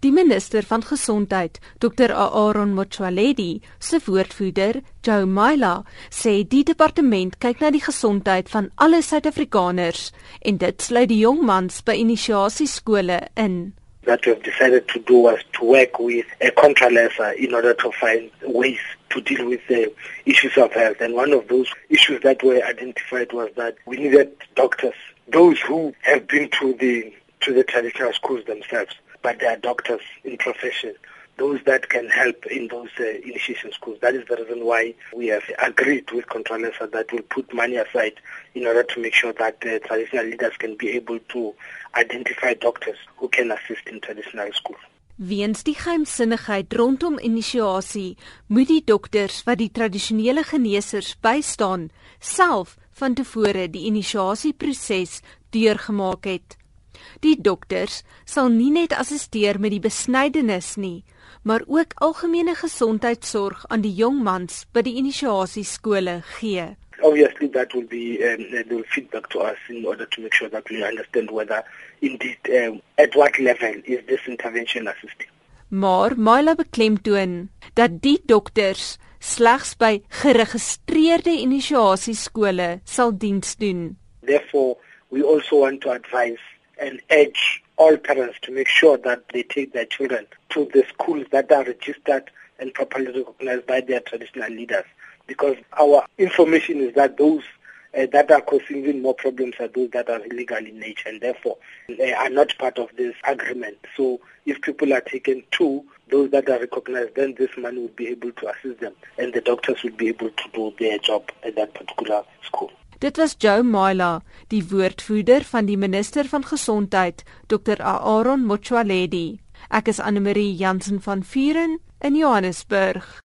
Die minister van gesondheid, Dr Aaron Motsoaledi, se woordvoerder, Joe Myla, sê die departement kyk na die gesondheid van alle Suid-Afrikaners en dit sluit die jong mans by inisiasieskole in. What we have decided to do was to work with a contralesa in order to find ways to deal with the issues of health. And one of those issues that were identified was that we needed doctors, those who have been to the to the traditional schools themselves but they are doctors in profession, those that can help in those uh, initiation schools. That is the reason why we have agreed with Contralesa that we'll put money aside in order to make sure that uh, traditional leaders can be able to identify doctors who can assist in traditional schools. Weens die geheimsinnigheid rondom inisiasie, moet die dokters wat die tradisionele geneesers bystaan, self van tevore die inisiasieproses deurgemaak het. Die dokters sal nie net assisteer met die besnydenis nie, maar ook algemene gesondheidsorg aan die jong mans by die inisiasieskole gee. Obviously that will be um, the feedback to us in order to make sure that we understand whether indeed um, at what level is this intervention assisting. Maar Myla beklemtoon dat die dokters slegs by geregistreerde inisiasieskole sal diens doen. Therefore, we also want to advise and urge all parents to make sure that they take their children to the schools that are registered and properly recognized by their traditional leaders. Because our information is that those uh, that are causing even more problems are those that are illegal in nature and therefore they are not part of this agreement. So if people are taken to those that are recognized, then this money would be able to assist them and the doctors would be able to do their job at that particular school. Dit was Joe Myla, die woordvoerder van die minister van gesondheid, Dr Aaron Motsoaledi. Ek is Anne Marie Jansen van Vuren in Johannesburg.